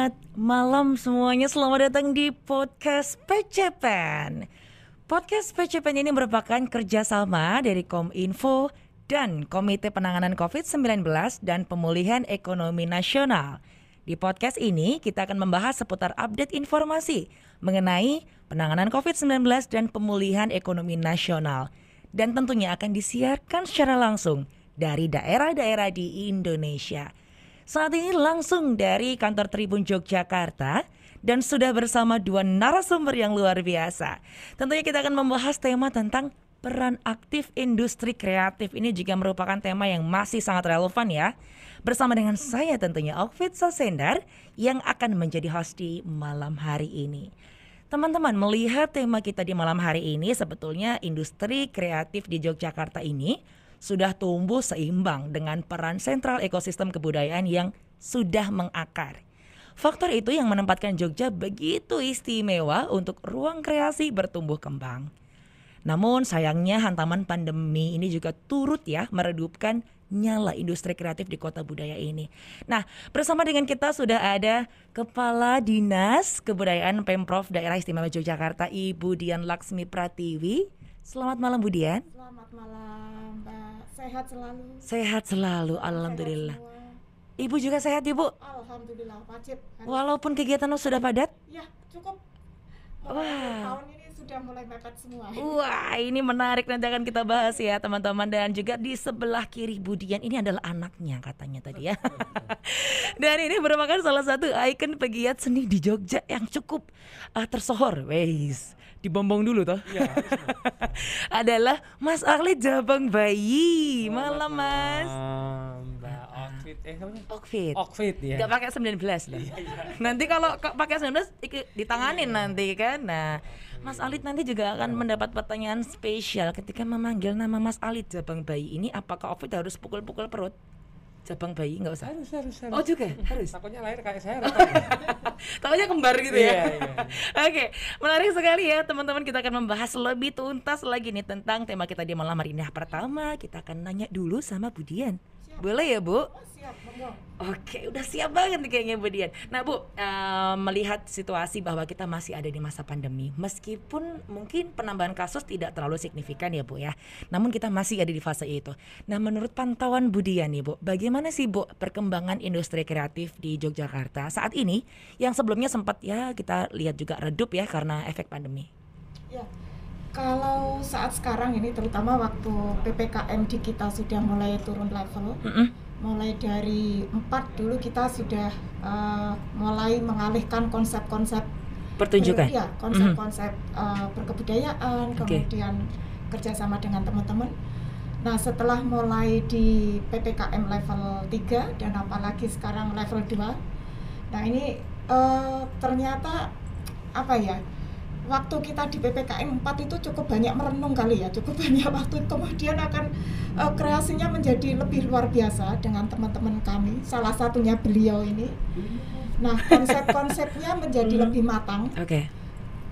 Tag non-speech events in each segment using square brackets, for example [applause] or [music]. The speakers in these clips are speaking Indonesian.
selamat malam semuanya. Selamat datang di podcast PCPN. Podcast PCPN ini merupakan kerjasama dari Kominfo dan Komite Penanganan COVID-19 dan Pemulihan Ekonomi Nasional. Di podcast ini kita akan membahas seputar update informasi mengenai penanganan COVID-19 dan pemulihan ekonomi nasional. Dan tentunya akan disiarkan secara langsung dari daerah-daerah di Indonesia. Saat ini langsung dari kantor Tribun Yogyakarta dan sudah bersama dua narasumber yang luar biasa. Tentunya kita akan membahas tema tentang peran aktif industri kreatif ini juga merupakan tema yang masih sangat relevan ya. Bersama dengan saya tentunya Okfit Sasendar yang akan menjadi host di malam hari ini. Teman-teman melihat tema kita di malam hari ini sebetulnya industri kreatif di Yogyakarta ini sudah tumbuh seimbang dengan peran sentral ekosistem kebudayaan yang sudah mengakar. Faktor itu yang menempatkan Jogja begitu istimewa untuk ruang kreasi bertumbuh kembang. Namun sayangnya hantaman pandemi ini juga turut ya meredupkan nyala industri kreatif di kota budaya ini. Nah, bersama dengan kita sudah ada Kepala Dinas Kebudayaan Pemprov Daerah Istimewa Yogyakarta Ibu Dian Laksmi Pratiwi. Selamat malam Bu Dian. Selamat malam. Sehat selalu. Sehat selalu, alhamdulillah. Sehat Ibu juga sehat Ibu? Alhamdulillah, wajib. Walaupun kegiatan sudah padat? Ya, cukup. Wah. Tahun ini sudah mulai mepet semua. Wah, ini menarik nanti akan kita bahas ya teman-teman dan juga di sebelah kiri Budian ini adalah anaknya katanya tadi ya. dan ini merupakan salah satu ikon pegiat seni di Jogja yang cukup uh, tersohor, weis dibombong dulu toh. Ya, [laughs] adalah Mas Arli Jabang Bayi. Malam Mas. Mbak Okfit eh? Okfit. Okfit ya. Gak pakai 19 loh. Iya, iya. Nanti kalau pakai 19 ditanganin iya. nanti kan. Nah, Mas Alit nanti juga akan mendapat pertanyaan spesial ketika memanggil nama Mas Alit Jabang Bayi ini apakah Okfit harus pukul-pukul perut? Cabang bayi nggak usah? Harus harus harus. Oh juga harus? Takutnya lahir kayak saya. [laughs] Takutnya kembar gitu ya? Iya, iya. oke menarik sekali ya teman-teman. Kita akan membahas lebih tuntas lagi nih tentang tema kita di malam hari ini. Pertama kita akan nanya dulu sama Budian boleh ya Bu? Oke, udah siap banget nih kayaknya Bu Dian. Nah Bu, uh, melihat situasi bahwa kita masih ada di masa pandemi, meskipun mungkin penambahan kasus tidak terlalu signifikan ya Bu ya, namun kita masih ada di fase itu. Nah menurut pantauan Bu Dian nih Bu, bagaimana sih Bu perkembangan industri kreatif di Yogyakarta saat ini yang sebelumnya sempat ya kita lihat juga redup ya karena efek pandemi? Ya, kalau saat sekarang ini terutama waktu ppkm di kita sudah mulai turun level mm -hmm. mulai dari empat dulu kita sudah uh, mulai mengalihkan konsep-konsep pertunjukan ya konsep-konsep mm -hmm. uh, berkebudayaan okay. kemudian kerjasama dengan teman-teman nah setelah mulai di ppkm level 3 dan apalagi sekarang level 2 nah ini uh, ternyata apa ya waktu kita di PPKM 4 itu cukup banyak merenung kali ya, cukup [laughs] banyak waktu kemudian akan uh, kreasinya menjadi lebih luar biasa dengan teman-teman kami, salah satunya beliau ini. Nah, konsep-konsepnya menjadi hmm. lebih matang. Oke. Okay.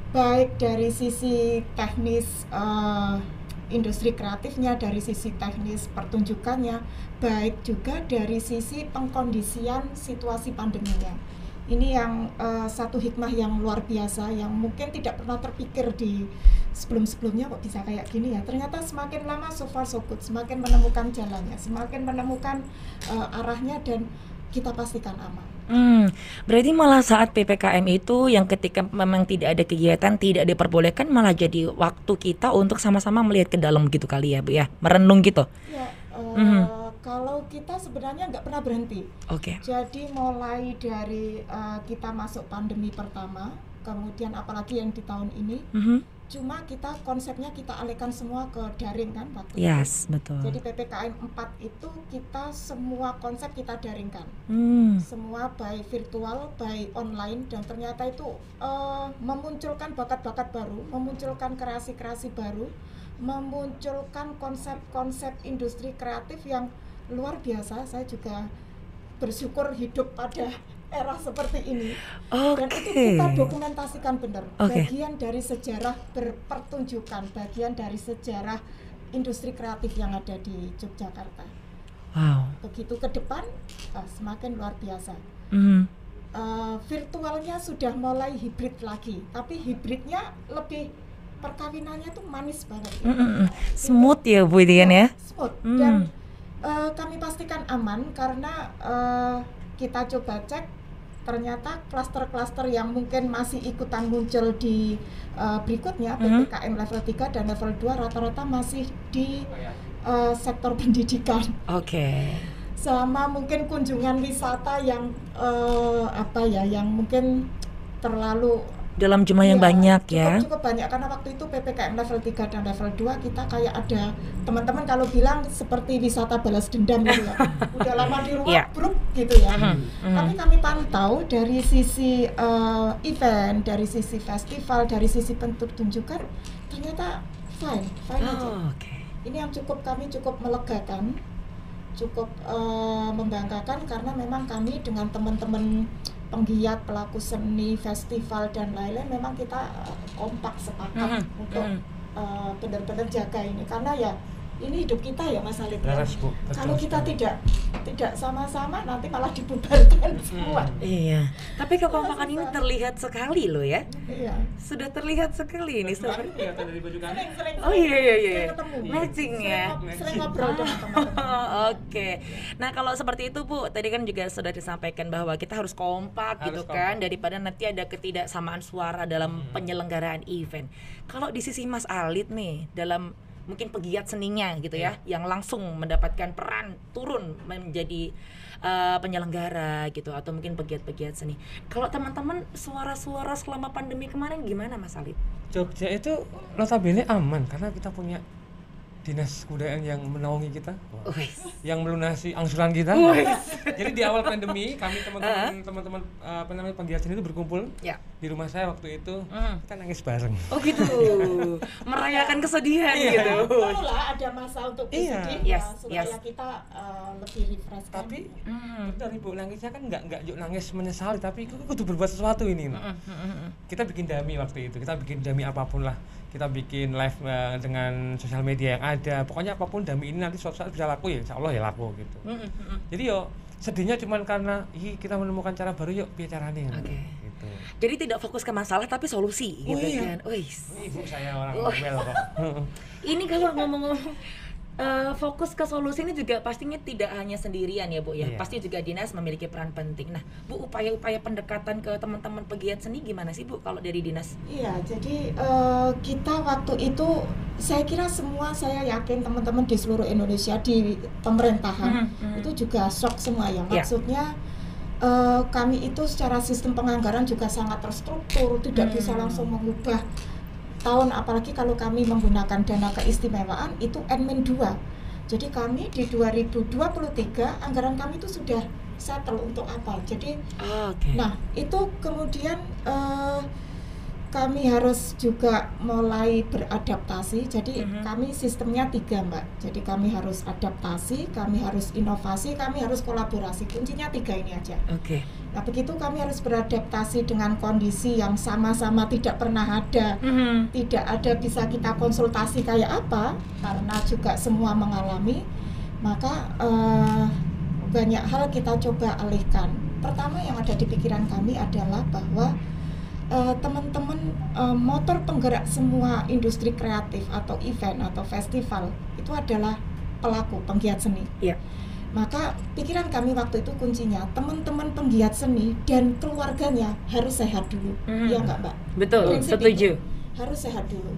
Baik dari sisi teknis uh, industri kreatifnya, dari sisi teknis pertunjukannya, baik juga dari sisi pengkondisian situasi pandeminya ini yang uh, satu hikmah yang luar biasa yang mungkin tidak pernah terpikir di sebelum-sebelumnya kok bisa kayak gini ya ternyata semakin lama so far so good semakin menemukan jalannya semakin menemukan uh, arahnya dan kita pastikan aman. Hmm, berarti malah saat ppkm itu yang ketika memang tidak ada kegiatan tidak diperbolehkan malah jadi waktu kita untuk sama-sama melihat ke dalam gitu kali ya bu ya merenung gitu. Ya, uh, -hmm kalau kita sebenarnya nggak pernah berhenti. Oke. Okay. Jadi mulai dari uh, kita masuk pandemi pertama, kemudian apalagi yang di tahun ini, mm -hmm. cuma kita konsepnya kita alihkan semua ke daring kan waktu yes, itu. betul. Jadi ppkm 4 itu kita semua konsep kita daringkan, mm. semua by virtual, by online, dan ternyata itu uh, memunculkan bakat-bakat baru, memunculkan kreasi-kreasi baru, memunculkan konsep-konsep industri kreatif yang luar biasa saya juga bersyukur hidup pada era seperti ini okay. dan itu kita dokumentasikan benar okay. bagian dari sejarah berpertunjukan bagian dari sejarah industri kreatif yang ada di Yogyakarta wow begitu ke depan uh, semakin luar biasa mm. eh, virtualnya sudah mulai hibrid lagi, tapi hibridnya lebih perkawinannya tuh manis banget. Mm, mm, mm. Smooth ya Bu Dian ya. Smooth Hmm. dan eh, kami pastikan aman karena eh, kita coba cek ternyata klaster-klaster yang mungkin masih ikutan muncul di eh, berikutnya Mhm. PPKM level 3 dan level 2 rata-rata masih di eh, sektor pendidikan Oke. sama mungkin kunjungan wisata yang eh, apa ya yang mungkin terlalu Dalam jumlah yang Iya, banyak cukup, ya. Cukup banyak karena waktu itu PPKM level 3 dan level 2 kita kayak ada teman-teman kalau bilang seperti wisata balas dendam gitu ya. [laughs] Udah lama di rumah Iya. bruk gitu ya. Mhm, mhm. Tapi kami pantau dari sisi eh, event, dari sisi festival, dari sisi pertunjukan ternyata fine, fine aja. Oh, Oke. Ini yang cukup kami cukup melegakan, cukup eh, membanggakan karena memang kami dengan teman-teman penggiat pelaku seni, festival dan lain-lain memang kita eh, kompak sepakat Mhm, untuk mhm. eh, benar-benar jaga ini karena ya ini hidup kita ya Mas Alif. ya. Laras, Bu. Betul Kalau kita tidak tidak sama-sama nanti malah dibubarkan semua. Iya. Tapi kekompakan ini terlihat sekali loh ya. Iya. Sudah terlihat sekali ini. Kemarin seperti- kelihatan dari baju kami. Sering, sering, Oh iya iya iya. sering ketemu. Matching Sering ya. Sering ngobrol dengan teman-teman. [laughs] Oke. Nah kalau seperti itu Bu, tadi kan juga sudah disampaikan bahwa kita harus kompak Harus gitu kompak. kan daripada nanti ada ketidaksamaan suara dalam Hmm. penyelenggaraan event. Kalau di sisi Mas Alit nih dalam mungkin pegiat seninya gitu ya, Iya. yang langsung mendapatkan peran turun menjadi uh, penyelenggara gitu atau mungkin pegiat-pegiat seni. Kalau teman-teman suara-suara selama pandemi kemarin gimana Mas Alit? Jogja itu notabene aman karena kita punya dinas kebudayaan yang menaungi kita, Wes. yang melunasi angsuran kita. Jadi di awal pandemi kami teman-teman teman-teman eh, apa namanya penggiat seni itu berkumpul Ya. di rumah saya waktu itu Hmm. kita nangis bareng. Oh gitu. [laughs] Merayakan kesedihan Iya. gitu. Perlulah ada masa untuk Iya. bersedih Yes, ya, supaya yes. kita eh, lebih refresh. Tapi Hmm. benar ibu nangisnya kan nggak nggak yuk nangis menyesali tapi aku kudu berbuat sesuatu ini. Mm. kita bikin dami waktu itu kita bikin dami apa pun lah kita bikin live eh, dengan sosial media yang ada pokoknya apa pun dami ini nanti suatu saat bisa laku ya insya Allah ya laku gitu Mm, mm, mm. jadi yo sedihnya cuman karena ih kita menemukan cara baru yuk biar caranya Oke. gitu Jadi tidak fokus ke masalah tapi solusi Oh, gitu iya. kan. Wis. ibu saya orang Oh. kok [laughs] [laughs] Ini kalau ngomong-ngomong eh, fokus ke solusi ini juga pastinya tidak hanya sendirian ya Bu ya. Iya. Pasti juga dinas memiliki peran penting. Nah, Bu upaya-upaya pendekatan ke teman-teman pegiat seni gimana sih Bu kalau dari dinas? Iya, jadi eh, kita waktu itu saya kira semua saya yakin teman-teman di seluruh Indonesia di pemerintahan Mhm, mhm. itu juga shock semua ya. Iya. Maksudnya eh, kami itu secara sistem penganggaran juga sangat terstruktur, tidak Hmm. bisa langsung mengubah tahun apalagi kalau kami menggunakan dana keistimewaan itu Nmin 2. Jadi kami di 2023 anggaran kami itu sudah settle untuk apa. Jadi Oke. Nah, itu kemudian eh, kami harus juga mulai beradaptasi. Jadi Mhm. kami sistemnya tiga, Mbak. Jadi kami harus adaptasi, kami harus inovasi, kami harus kolaborasi. Kuncinya tiga ini aja. Oke. Nah, begitu kami harus beradaptasi dengan kondisi yang sama-sama tidak pernah ada Mhm. tidak ada bisa kita konsultasi kayak apa karena juga semua mengalami maka eh, banyak hal kita coba alihkan pertama yang ada di pikiran kami adalah bahwa eh, teman-teman eh, motor penggerak semua industri kreatif atau event atau festival itu adalah pelaku penggiat seni Iya. maka pikiran kami waktu itu kuncinya teman-teman penggiat seni dan keluarganya harus sehat dulu Mhm. ya nggak mbak Betul, Prinsip setuju. itu harus sehat dulu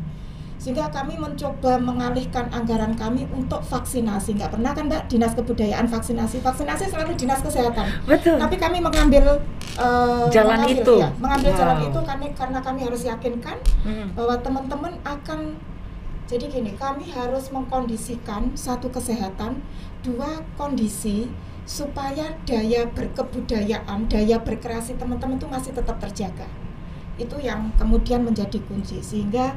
sehingga kami mencoba mengalihkan anggaran kami untuk vaksinasi nggak pernah kan mbak dinas kebudayaan vaksinasi vaksinasi selalu dinas kesehatan Betul. tapi kami mengambil eh, Jalan mengambil, itu. ya, mengambil jalan Wow. itu kami karena kami harus yakinkan Mhm. bahwa teman-teman akan jadi gini kami harus mengkondisikan satu kesehatan dua kondisi supaya daya berkebudayaan daya berkreasi teman-teman itu masih tetap terjaga itu yang kemudian menjadi kunci sehingga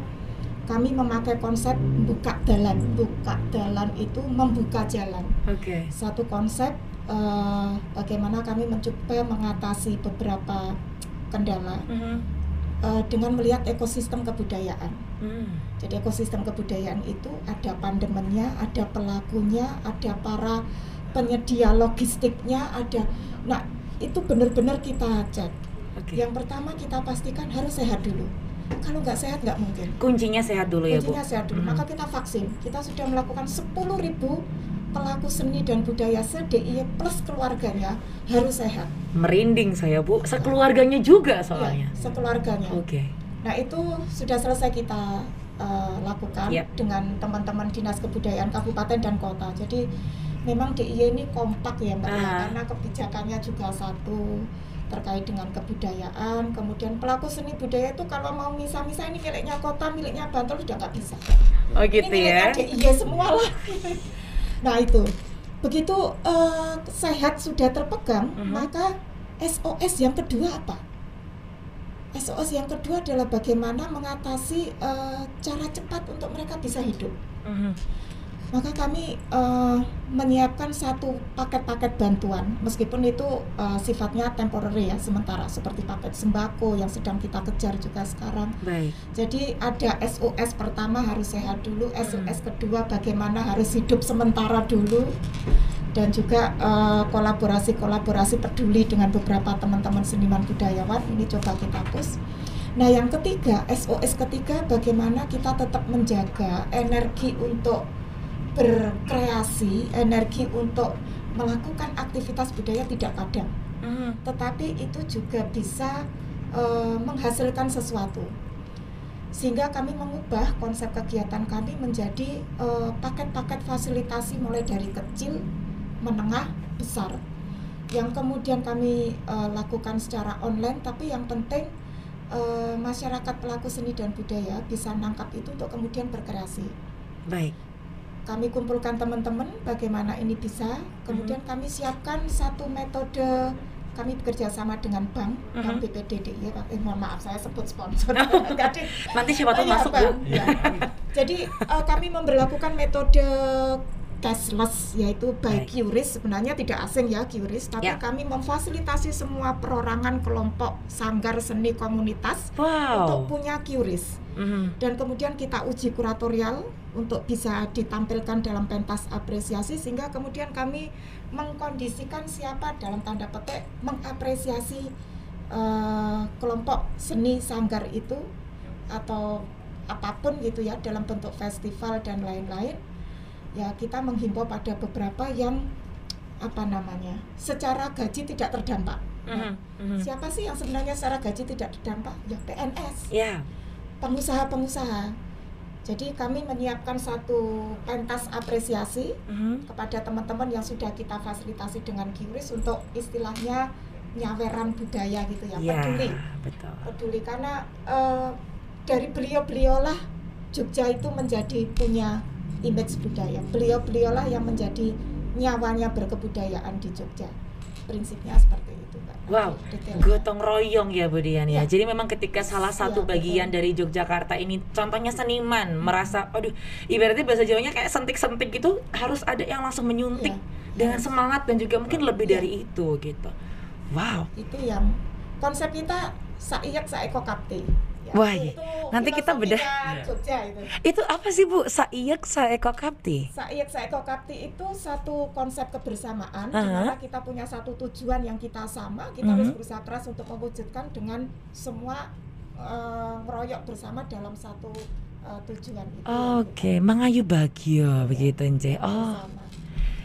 kami memakai konsep buka jalan buka jalan itu membuka jalan Oke. satu konsep eh, bagaimana kami mencoba mengatasi beberapa kendala Mhm. eh, dengan melihat ekosistem kebudayaan Mhm. jadi ekosistem kebudayaan itu ada pandemennya, ada pelakunya, ada para penyedia logistiknya, ada. Nah, itu benar-benar kita cek. Oke. Yang pertama kita pastikan harus sehat dulu. Kalau nggak sehat nggak mungkin. Kuncinya sehat dulu ya, Bu. Kuncinya sehat dulu. Mhm. Maka kita vaksin. Kita sudah melakukan 10.000 pelaku seni dan budaya se-DIY plus keluarganya harus sehat. Merinding saya, Bu. Sekeluarganya juga soalnya. Ya, sekeluarganya. Oke. Nah itu sudah selesai kita uh, lakukan Yep. dengan teman-teman dinas kebudayaan kabupaten dan kota. Jadi memang DIY ini kompak ya mbak ya, Ah. karena kebijakannya juga satu terkait dengan kebudayaan. Kemudian pelaku seni budaya itu kalau mau misah-misah ini miliknya kota, miliknya Bantul sudah nggak bisa. Oh ini gitu ya. miliknya DIY semua lah. [laughs] nah itu begitu uh, sehat sudah terpegang, Mhm. maka SOS yang kedua apa? SOS yang kedua adalah bagaimana mengatasi eh, cara cepat untuk mereka bisa hidup. Mhm. Maka kami eh, menyiapkan satu paket-paket bantuan, meskipun itu eh, sifatnya temporary ya, sementara seperti paket sembako yang sedang kita kejar juga sekarang. Baik. Jadi ada SOS pertama harus sehat dulu, SOS kedua bagaimana harus hidup sementara dulu, dan juga eh, kolaborasi-kolaborasi peduli dengan beberapa teman-teman seniman budayawan ini coba kita push. Nah yang ketiga SOS ketiga bagaimana kita tetap menjaga energi untuk berkreasi, energi untuk melakukan aktivitas budaya tidak padam Mhm. tetapi itu juga bisa eh, menghasilkan sesuatu. Sehingga kami mengubah konsep kegiatan kami menjadi eh, paket-paket fasilitasi mulai dari kecil, menengah, besar. Yang kemudian kami eh, lakukan secara online, tapi yang penting eh, masyarakat pelaku seni dan budaya bisa nangkap itu untuk kemudian berkreasi Baik. Kami kumpulkan teman-teman bagaimana ini bisa kemudian kami siapkan satu metode kami bekerja sama dengan bank bank Mhm. BPDDI ya Pak. eh, mohon maaf saya sebut sponsor [laughs] Jadi, Nanti siapa tahu iya, masuk. Bang. Iya. jadi eh, kami memberlakukan metode cashless yaitu by Baik. QRIS sebenarnya tidak asing ya QRIS tapi Ya. kami memfasilitasi semua perorangan kelompok sanggar seni komunitas untuk Wow. punya QRIS Mhm. dan kemudian kita uji kuratorial untuk bisa ditampilkan dalam pentas apresiasi sehingga kemudian kami mengkondisikan siapa dalam tanda petik mengapresiasi eh, kelompok seni sanggar itu atau apa pun gitu ya dalam bentuk festival dan lain-lain ya kita menghimbau pada beberapa yang apa namanya secara gaji tidak terdampak. Mhm. siapa sih yang sebenarnya secara gaji tidak terdampak ya PNS Ya. pengusaha-pengusaha. Jadi kami menyiapkan satu pentas apresiasi Mhm. kepada teman-teman yang sudah kita fasilitasi dengan QRIS untuk istilahnya nyaweran budaya gitu ya, Ya, peduli. betul. Peduli karena eh, dari beliau-beliaulah Jogja itu menjadi punya image budaya. Beliau-beliaulah yang menjadi nyawanya berkebudayaan di Jogja. Prinsipnya seperti itu, Mbak. Wow, detailnya. gotong royong ya Bu Dian ya. Ya. Jadi memang ketika salah satu Ya, bagian betul. dari Yogyakarta ini, contohnya seniman merasa, aduh, ibaratnya bahasa Jawanya kayak sentik-sentik gitu, harus ada yang langsung menyuntik Ya, dengan harus. semangat dan juga mungkin lebih Ya. dari itu gitu. Wow. itu yang konsep kita saiyak saeko kapti ya, Wah, itu- iya. Nanti kita bedah. Iya. Jogja itu Itu apa sih Bu? Saiyak Saeko Kapti. saiyak saeko kapti itu satu konsep kebersamaan di Aha. mana kita punya satu tujuan yang kita sama kita Mhm. harus berusaha keras untuk mewujudkan dengan semua eh, ngeroyok bersama dalam satu eh, tujuan itu Oke, Mangayu Bagio begitu Nce. Oh, Bersama.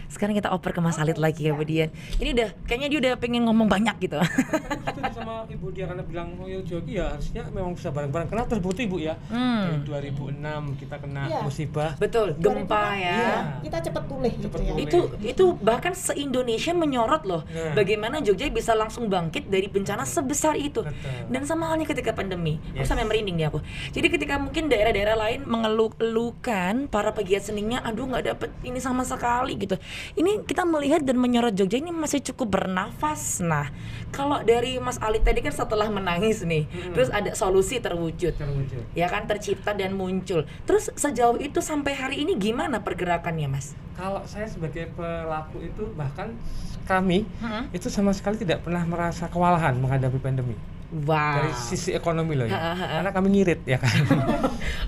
Sekarang kita oper ke Mas Oke, Alit lagi ya Bu Dian. Ini udah kayaknya dia udah pengen ngomong banyak gitu. Setuju sama ibu dia karena bilang oh ya joki ya harusnya memang bisa bareng-bareng karena terbukti ibu ya Hmm. dari 2006 kita kena Iya. musibah Betul, gempa 2006, ya. iya, kita cepat pulih Cepet gitu ya pulih. itu itu bahkan se Indonesia menyorot loh Nah. bagaimana Jogja bisa langsung bangkit dari bencana sebesar itu Betul. dan sama halnya ketika pandemi aku Yes. sampai merinding nih aku jadi ketika mungkin daerah-daerah lain mengeluh-elukan para pegiat seninya aduh nggak dapet ini sama sekali gitu ini kita melihat dan menyorot Jogja ini masih cukup bernafas. Nah kalau dari Mas Ali tadi kan setelah menangis nih Mm-mm. terus ada solusi terwujud. Terwujud. Ya kan tercipta dan muncul. Terus sejauh itu sampai hari ini gimana pergerakannya Mas? Kalau saya sebagai pelaku itu bahkan kami Mm-mm. itu sama sekali tidak pernah merasa kewalahan menghadapi pandemi Wow. dari sisi ekonomi loh ya. Ha, ha, ha. Karena kami ngirit ya kan.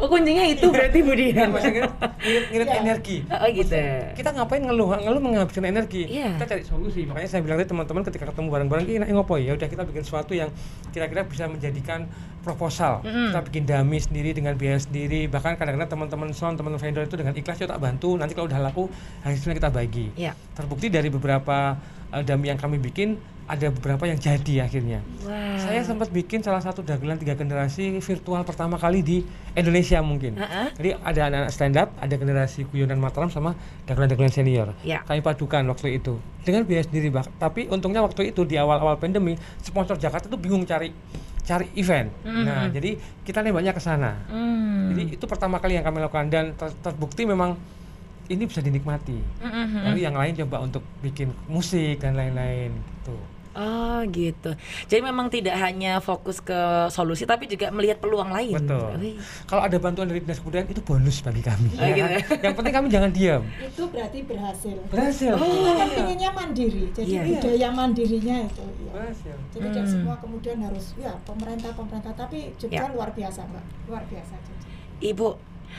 Oh kuncinya itu berarti Bu Iya, Dian. maksudnya ngirit, ngirit Iya. energi. Oh gitu. Kita ngapain ngeluh? Ngeluh menghabiskan energi. Iya. Kita cari solusi. Makanya saya bilang tadi teman-teman ketika ketemu bareng-bareng ini ngopo ya udah kita bikin sesuatu yang kira-kira bisa menjadikan proposal. Mm-mm. Kita bikin dummy sendiri dengan biaya sendiri. Bahkan kadang-kadang teman-teman sound, teman vendor itu dengan ikhlas yuk tak bantu. Nanti kalau udah laku hasilnya kita bagi. Iya. Terbukti dari beberapa uh, dummy yang kami bikin ada beberapa yang jadi akhirnya. Wow. Saya sempat bikin salah satu dagelan tiga generasi virtual pertama kali di Indonesia mungkin. Ha-ha. Jadi ada anak-anak stand up, ada generasi guyonan Mataram sama dagelan-dagelan senior. Ya. Kami padukan waktu itu dengan biaya sendiri bah. Tapi untungnya waktu itu di awal-awal pandemi sponsor Jakarta itu bingung cari cari event. Mhm. Nah, jadi kita nembaknya ke sana. Hmm. Jadi itu pertama kali yang kami lakukan dan ter- terbukti memang ini bisa dinikmati. Mhm. Lalu yang lain coba untuk bikin musik dan lain-lain gitu. Oh gitu. Jadi memang tidak hanya fokus ke solusi tapi juga melihat peluang lain. Betul. Wih. Kalau ada bantuan dari dinas kebudayaan itu bonus bagi kami. Oh, ya gitu. [laughs] Yang penting kami jangan diam. itu berarti berhasil Berhasil. kita kan pinginnya mandiri jadi Iya. budaya mandirinya itu ya. Berhasil. jadi tidak Hmm. semua kemudian harus ya pemerintah pemerintah tapi juga Ya. luar biasa mbak luar biasa. Ibu,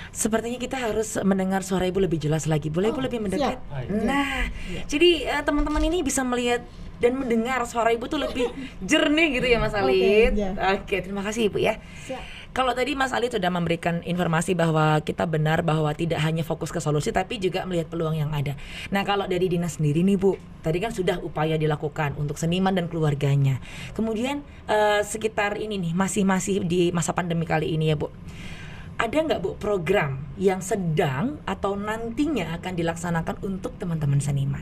sepertinya kita harus mendengar suara Ibu lebih jelas lagi. Boleh Ibu Oh, lebih mendekat? siap. Nah, jadi eh, teman-teman ini bisa melihat dan mendengar suara Ibu tuh lebih [laughs] jernih gitu ya Mas Oke, Alit. ya. Oke, terima kasih Ibu ya. Siap. Kalau tadi Mas Ali sudah memberikan informasi bahwa kita benar bahwa tidak hanya fokus ke solusi tapi juga melihat peluang yang ada. Nah, kalau dari dinas sendiri nih Bu, tadi kan sudah upaya dilakukan untuk seniman dan keluarganya. Kemudian eh, sekitar ini nih masih masih di masa pandemi kali ini ya Bu. Ada nggak Bu program yang sedang atau nantinya akan dilaksanakan untuk teman-teman seniman?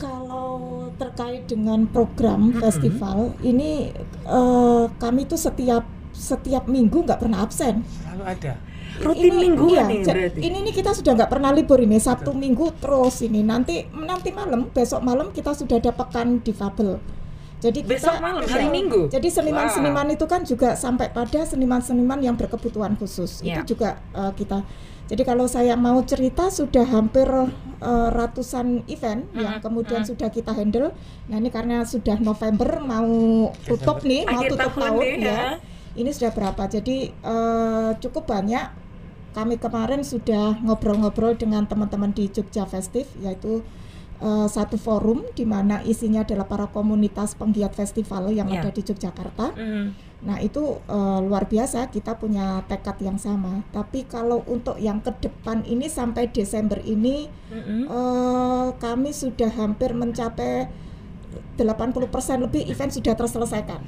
Kalau terkait dengan program festival ini eh, kami tuh setiap setiap minggu nggak pernah absen. Selalu ada. Rutin mingguan iya, ja- berarti. Ini nih kita sudah nggak pernah libur ini Sabtu Minggu terus ini nanti nanti malam besok malam kita sudah ada pekan difabel. Jadi kita, Besok malam, hari iya. Minggu? Jadi seniman-seniman itu kan juga sampai pada seniman-seniman yang berkebutuhan khusus Iya. itu juga eh, kita. Jadi kalau saya mau cerita sudah hampir eh, ratusan event yang Mm-mm, kemudian mm. sudah kita handle. Nah ini karena sudah November mau tutup nih, mau Akhir tutup tahun tahun, ya. ya. Ini sudah berapa? Jadi eh, cukup banyak. Kami kemarin sudah ngobrol-ngobrol dengan teman-teman di Jogja Festive, yaitu eh, satu forum di mana isinya adalah para komunitas penggiat festival yang Ya. ada di Yogyakarta. Hmm. Nah itu eh, luar biasa kita punya tekad yang sama. Tapi kalau untuk yang ke depan ini sampai Desember ini Mm-mm. eh, kami sudah hampir mencapai 80% lebih event sudah terselesaikan.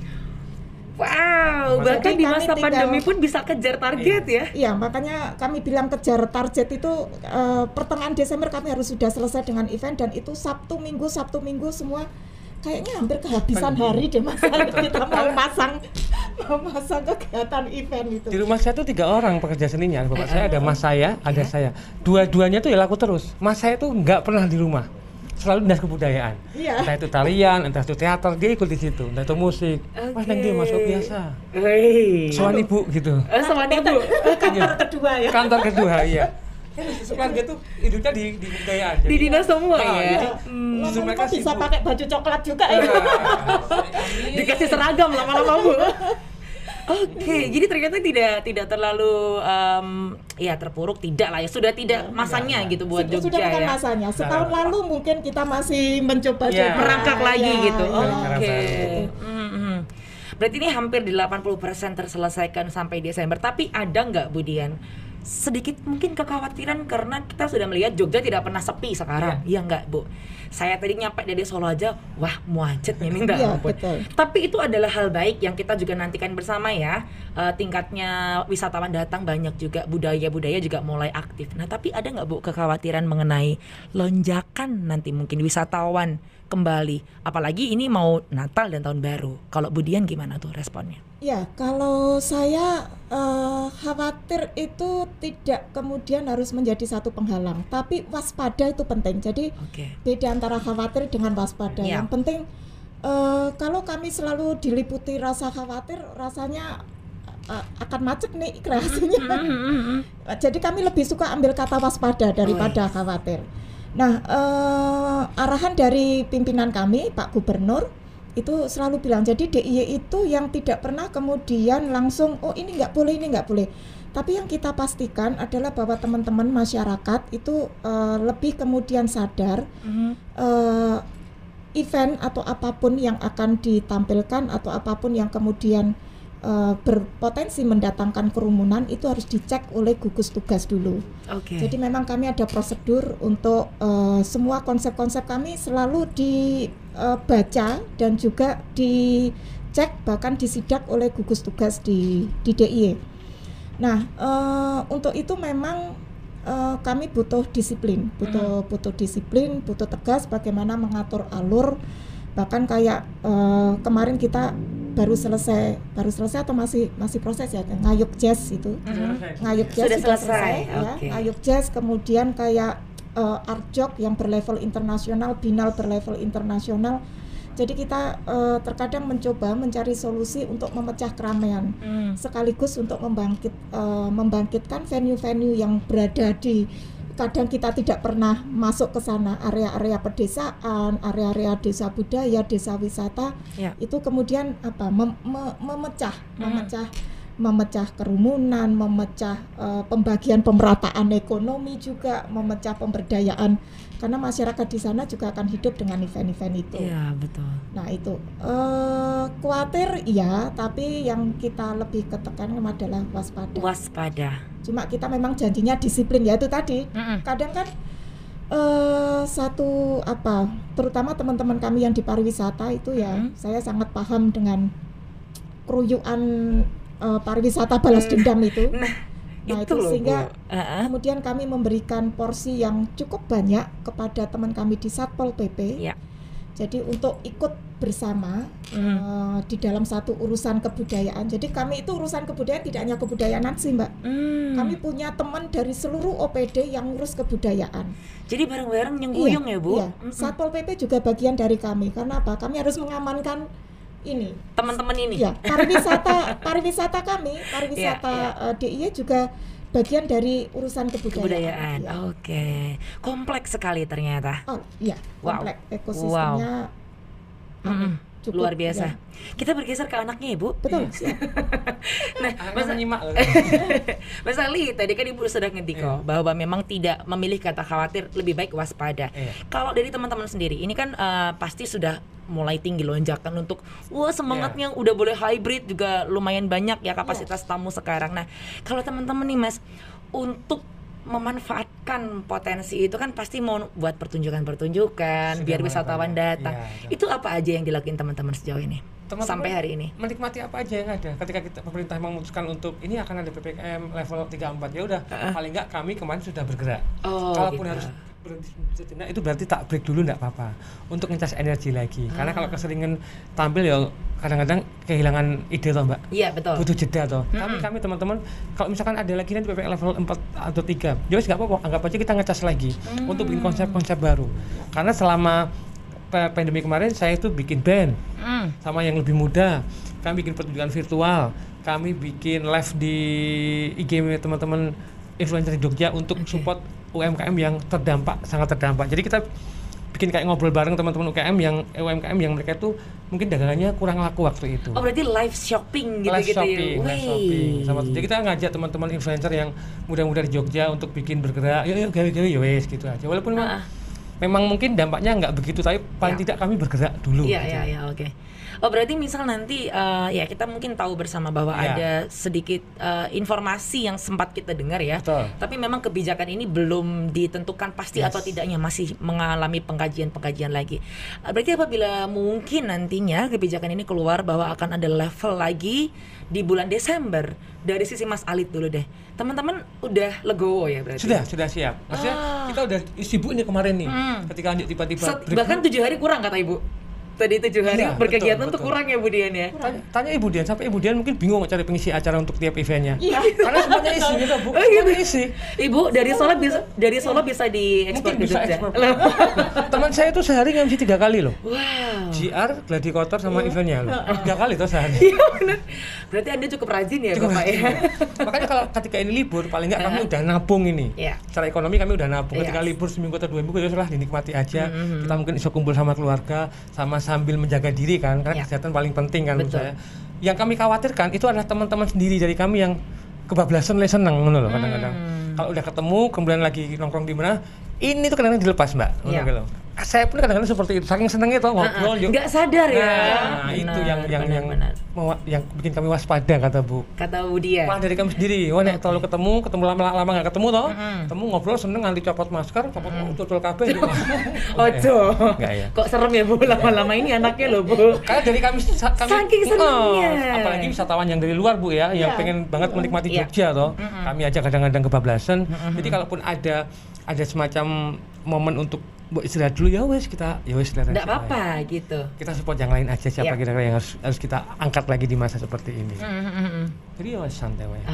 Wow, Masa- bahkan di masa tinggal- pandemi pun bisa kejar target ya. Iya, makanya kami bilang kejar target itu eh, pertengahan Desember kami harus sudah selesai dengan event dan itu Sabtu Minggu Sabtu Minggu semua kayaknya hampir kehabisan hari deh mas [laughs] kita mau masang mau masang kegiatan event itu. Di rumah saya tuh tiga orang pekerja seninya. Bapak saya ada mas saya, ada Iya. saya. Dua-duanya tuh ya laku terus. Mas saya tuh nggak pernah di rumah. Selalu dinas kebudayaan. Iya. Entah itu tarian, entah itu teater, dia ikut di situ. Entah itu musik. Mas neng dia masuk biasa. Hei. Soal ibu gitu. Eh, sama ibu. Kantor kedua ya. Kantor kedua, iya. Keluarga tuh hidupnya di, di kebudayaan. Di dinas semua Ah, ya. jadi Hmm. justru mereka bisa pakai baju coklat juga ya. Dikasih seragam lama-lama bu. Oke, jadi ternyata tidak tidak terlalu em, ya terpuruk tidak lah ya sudah tidak masanya gitu buat sudah, Jogja sudah bukan ya. masanya. Setahun lalu mungkin kita masih mencoba Iya. merangkak lagi Ya, gitu. ya. Oke. Mhm. Berarti ini hampir 80% terselesaikan sampai Desember. Tapi ada nggak Budian sedikit mungkin kekhawatiran karena kita sudah melihat Jogja tidak pernah sepi sekarang. Iya nggak Bu? Saya tadi nyampe dari Solo aja, wah muacetnya minta Iya, ampun. betul. Tapi itu adalah hal baik yang kita juga nantikan bersama ya. Eh, tingkatnya wisatawan datang banyak juga, budaya-budaya juga mulai aktif. Nah, tapi ada nggak Bu kekhawatiran mengenai lonjakan nanti mungkin wisatawan kembali? Apalagi ini mau Natal dan Tahun Baru. Kalau Budian gimana tuh responnya? Ya, kalau saya eh, khawatir itu tidak kemudian harus menjadi satu penghalang, tapi waspada itu penting. Jadi Oke. beda antara khawatir dengan waspada. Ya. Yang penting eh, kalau kami selalu diliputi rasa khawatir, rasanya eh, akan macet nih kreasinya. [laughs] Jadi kami lebih suka ambil kata waspada daripada khawatir. Nah, eh, arahan dari pimpinan kami, Pak Gubernur, itu selalu bilang jadi DIY itu yang tidak pernah kemudian langsung oh ini nggak boleh ini nggak boleh tapi yang kita pastikan adalah bahwa teman-teman masyarakat itu uh, lebih kemudian sadar Mhm. uh, event atau apa pun yang akan ditampilkan atau apa pun yang kemudian uh, berpotensi mendatangkan kerumunan itu harus dicek oleh gugus tugas dulu. Oke. Jadi memang kami ada prosedur untuk uh, semua konsep-konsep kami selalu dibaca dan juga dicek bahkan disidak oleh gugus tugas di di DIY. Nah uh, untuk itu memang uh, kami butuh disiplin, butuh butuh disiplin, butuh tegas bagaimana mengatur alur. Bahkan kayak uh, kemarin kita baru selesai baru selesai atau masih masih proses ya ngayuk jazz itu Mhm. ngayuk jazz Sudah sudah selesai, ya oke. ngayuk jazz kemudian kayak uh, art jog yang berlevel internasional binal berlevel internasional jadi kita uh, terkadang mencoba mencari solusi untuk memecah keramaian Hmm. sekaligus untuk membangkit uh, membangkitkan venue-venue yang berada di kadang kita tidak pernah masuk ke sana area-area pedesaan area-area desa budaya desa wisata Ya. itu kemudian apa mem- me- memecah Hmm. memecah memecah kerumunan memecah eh, pembagian pemerataan ekonomi juga memecah pemberdayaan karena masyarakat di sana juga akan hidup dengan event-event itu Iya, betul. nah itu eh khawatir iya tapi yang kita lebih ketekan adalah waspada Waspada. cuma kita memang janjinya disiplin ya itu tadi Mm-mm. kadang kan eh satu apa terutama teman-teman kami yang di pariwisata itu ya Mhm. saya sangat paham dengan keruyuan eh, pariwisata balas dendam itu [laughs] Nah, Nah, itu itu loh, sehingga- Bu. Heeh. kemudian kami memberikan porsi yang cukup banyak kepada teman kami di satpol pp Ya. jadi untuk ikut bersama Mhm. eh, di dalam satu urusan kebudayaan jadi kami itu urusan kebudayaan tidak hanya kebudayaan sih mbak Hmm. kami punya teman dari seluruh OPD yang ngurus kebudayaan Jadi bareng-bareng nyengkuyung ya, Bu. Iya, Mm-mm. Satpol PP juga bagian dari kami. Karena apa? Kami harus mengamankan ini. Teman-teman ini. Ya, pariwisata [laughs] pariwisata kami, pariwisata Iya, eh, DIY juga bagian dari urusan kebudayaan. Kebudayaan. Ya. Oke. Kompleks sekali ternyata. Oh, iya, Wow. komplek ekosistemnya Mm-mm. Cukup, Luar biasa. ya. Kita bergeser ke anaknya, Ibu. Betul, siap. [laughs] Nah, Anaknya Mas. [laughs] Mas Ali, tadi kan Ibu sudah ngendiko bahwa memang tidak memilih kata khawatir, lebih baik waspada. Iya. Kalau dari teman-teman sendiri, ini kan eh, pasti sudah mulai tinggi lonjakan untuk wah semangatnya udah boleh hybrid juga lumayan banyak ya kapasitas tamu sekarang. Nah, kalau teman-teman nih Mas untuk memanfaatkan potensi itu kan pasti mau buat pertunjukan-pertunjukan Sudah biar wisatawan datang. Iya, itu apa aja yang dilakuin teman-teman sejauh ini? Teman-teman sampai hari ini. menikmati apa aja yang ada ketika kita pemerintah memutuskan untuk ini akan ada ppkm level 3 4 ya udah paling nggak kami kemarin sudah bergerak Oh, kalaupun gitu. harus berhenti sejenak itu berarti tak break dulu nggak apa-apa. Untuk ngecas energi lagi. Karena kalau Ah. keseringan tampil ya kadang-kadang kehilangan ide toh mbak. Iya, betul. butuh jeda toh. Kami kami teman-teman kalau misalkan ada lagi nanti ppkm level 4 atau 3 ya wis nggak apa-apa anggap aja kita ngecas lagi untuk bikin konsep-konsep baru. Karena selama pa- pandemi kemarin saya itu bikin band Hmm. sama yang lebih muda. Kami bikin pertunjukan virtual kami bikin live di IG teman-teman influencer di Jogja untuk support UMKM yang terdampak sangat terdampak jadi kita bikin kayak ngobrol bareng teman-teman UMKM yang UMKM yang mereka itu mungkin dagangannya kurang laku waktu itu Oh, berarti live shopping gitu live gitu shopping, ya. live shopping. Sama jadi kita ngajak teman-teman influencer yang muda-muda di Jogja untuk bikin bergerak, yuk yuk gawe-gawe ya wes gitu aja. Walaupun memang, Ah. memang mungkin dampaknya nggak begitu, tapi paling Ya. tidak kami bergerak dulu. Iya, iya, iya, oke. Oh, berarti misal nanti eh, ya kita mungkin tahu bersama bahwa Iya. ada sedikit eh, informasi yang sempat kita dengar ya. Betul. Tapi memang kebijakan ini belum ditentukan pasti Yes. atau tidaknya masih mengalami pengkajian-pengkajian lagi. Eh, Berarti apabila mungkin nantinya kebijakan ini keluar bahwa akan ada level lagi di bulan Desember dari sisi Mas Alit dulu deh. Teman-teman udah legowo ya berarti. Sudah, sudah siap. Maksudnya Ah. kita udah sibuk nih kemarin nih. Hmm. Ketika lanjut tiba-tiba bahkan tujuh hari kurang kata ibu. Tadi tujuh hari Iya, berkegiatan tuh betul, betul. kurang ya Bu Dian ya. Tanya, tanya Ibu Dian, sampai Ibu Dian mungkin bingung cari pengisi acara untuk tiap eventnya. Iya. Karena semuanya isi [laughs] gitu, Bu. Oh, gitu. Semuanya isi. Ibu dari Solo bisa dari Solo bisa diekspor Mungkin ke bisa ekspor. Loh. Teman saya itu sehari nge-MC tiga kali loh. Wow. GR, Gladi Kotor sama eventnya loh. [laughs] Tiga kali tuh sehari. Iya benar. Berarti Anda cukup rajin ya, Cukup Bapak ya. Makanya kalau ketika ini libur, paling nggak kami udah nabung ini. Iya. Secara ekonomi kami udah nabung. Ketika Yes. libur seminggu atau dua minggu ya sudah dinikmati aja. Kita mungkin bisa kumpul sama keluarga, sama sambil menjaga diri kan, karena Iya. kesehatan paling penting kan menurut saya. Yang kami khawatirkan itu adalah teman-teman sendiri dari kami yang kebablasan mulai seneng ngono loh kadang-kadang. Kalau udah ketemu kemudian lagi nongkrong di mana, ini tuh kadang-kadang dilepas mbak. loh. Saya pun kadang-kadang seperti itu, saking senengnya tuh ngobrol. yuk. Nggak sadar ya. Nah, itu yang yang benar, yang benar. mewa- yang bikin kami waspada kata Bu. Kata Budi ya. Wah dari kami sendiri, wah nek terlalu ketemu, ketemu lama-lama nggak ketemu toh, ketemu ngobrol seneng nganti copot masker, copot tutul kabeh. gitu. [laughs] Ojo. Ya. Kok serem ya Bu lama-lama ini anaknya loh Bu. Karena dari kami, kami Saking senengnya. Oh, apalagi wisatawan yang dari luar bu ya, yang Iya. pengen banget menikmati Iya. Jogja toh, kami aja kadang-kadang kebablasan. Jadi kalaupun ada ada semacam momen untuk bu istirahat dulu ya wes kita ya wes istirahat. Aja. apa-apa gitu. Kita support yang lain aja siapa Iya. kira-kira yang harus harus kita angkat lagi di masa seperti ini. Mm-mm. Jadi ya wes santai wae.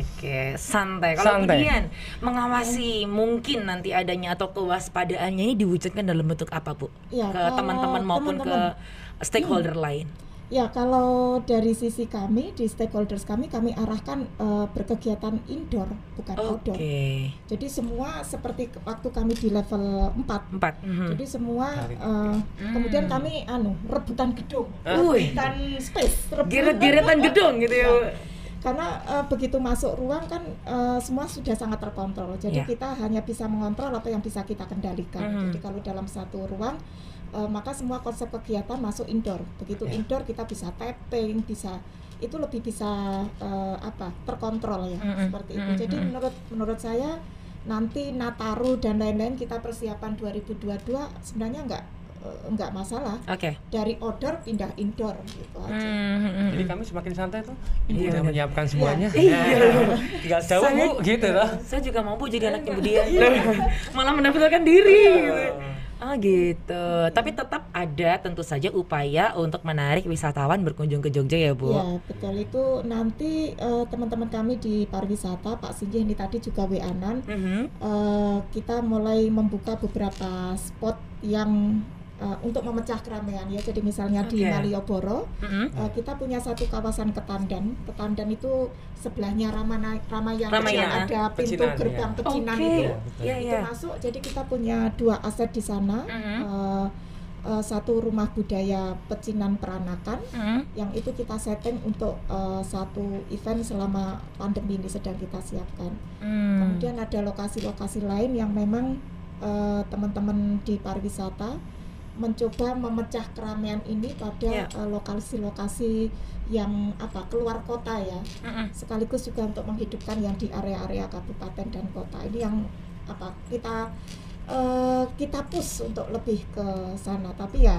Oke, santai. Kalau kemudian mengawasi mungkin nanti adanya atau kewaspadaannya ini diwujudkan dalam bentuk apa, Bu? Ya, ke teman-teman maupun teman-teman. ke stakeholder lain. Ya, kalau dari sisi kami di stakeholders kami kami arahkan eh, berkegiatan indoor bukan Oke. outdoor. Jadi semua seperti waktu kami di level 4. Empat. Mhm. Jadi semua Cari. eh, kemudian kami anu rebutan gedung, Wih. rebutan space, rebutan- gedung gitu ya. Bu. Karena eh, begitu masuk ruang kan eh, semua sudah sangat terkontrol. Jadi Iya. kita hanya bisa mengontrol apa yang bisa kita kendalikan. Mhm. Jadi kalau dalam satu ruang eh, maka semua konsep kegiatan masuk indoor. Begitu Ya. indoor kita bisa tapping, bisa itu lebih bisa eh, apa terkontrol ya Mhm. seperti itu. Mhm. Jadi menurut menurut saya nanti Nataru dan lain-lain kita persiapan 2022 sebenarnya enggak eh, enggak masalah Oke. dari outdoor pindah indoor gitu aja. Mhm. Jadi kami semakin santai tuh, ibu Iya, udah menyiapkan semuanya. [laughs] Iya. Tinggal jauh Saya- bu, gitu loh. Saya juga mau Bu jadi anak ibu dia. Malah mendaftarkan diri. gitu. Oh gitu. Tapi tetap ada tentu saja upaya untuk menarik wisatawan berkunjung ke Jogja ya Bu. Ya betul itu nanti eh, teman-teman kami di pariwisata Pak Sinji ini tadi juga WA-nan Mhm. eh, kita mulai membuka beberapa spot yang eh, untuk memecah keramaian ya jadi misalnya di Oke. Malioboro Mhm. eh, kita punya satu kawasan Ketandan Ketandan itu sebelahnya Ramana Ramayana, Ramayana. ada pintu Pecinan, gerbang ya. pecinan Oke. itu betul. Iya itu iya. masuk jadi kita punya dua aset di sana Mhm. Eh, eh, satu rumah budaya pecinan peranakan Mhm. yang itu kita setting untuk eh, satu event selama pandemi ini sedang kita siapkan. Hmm. Kemudian ada lokasi-lokasi lain yang memang eh, teman-teman di pariwisata mencoba memecah keramaian ini pada Ya. eh, lokasi-lokasi yang apa keluar kota ya, Mhm. sekaligus juga untuk menghidupkan yang di area-area kabupaten dan kota ini yang apa kita eh, kita push untuk lebih ke sana. Tapi ya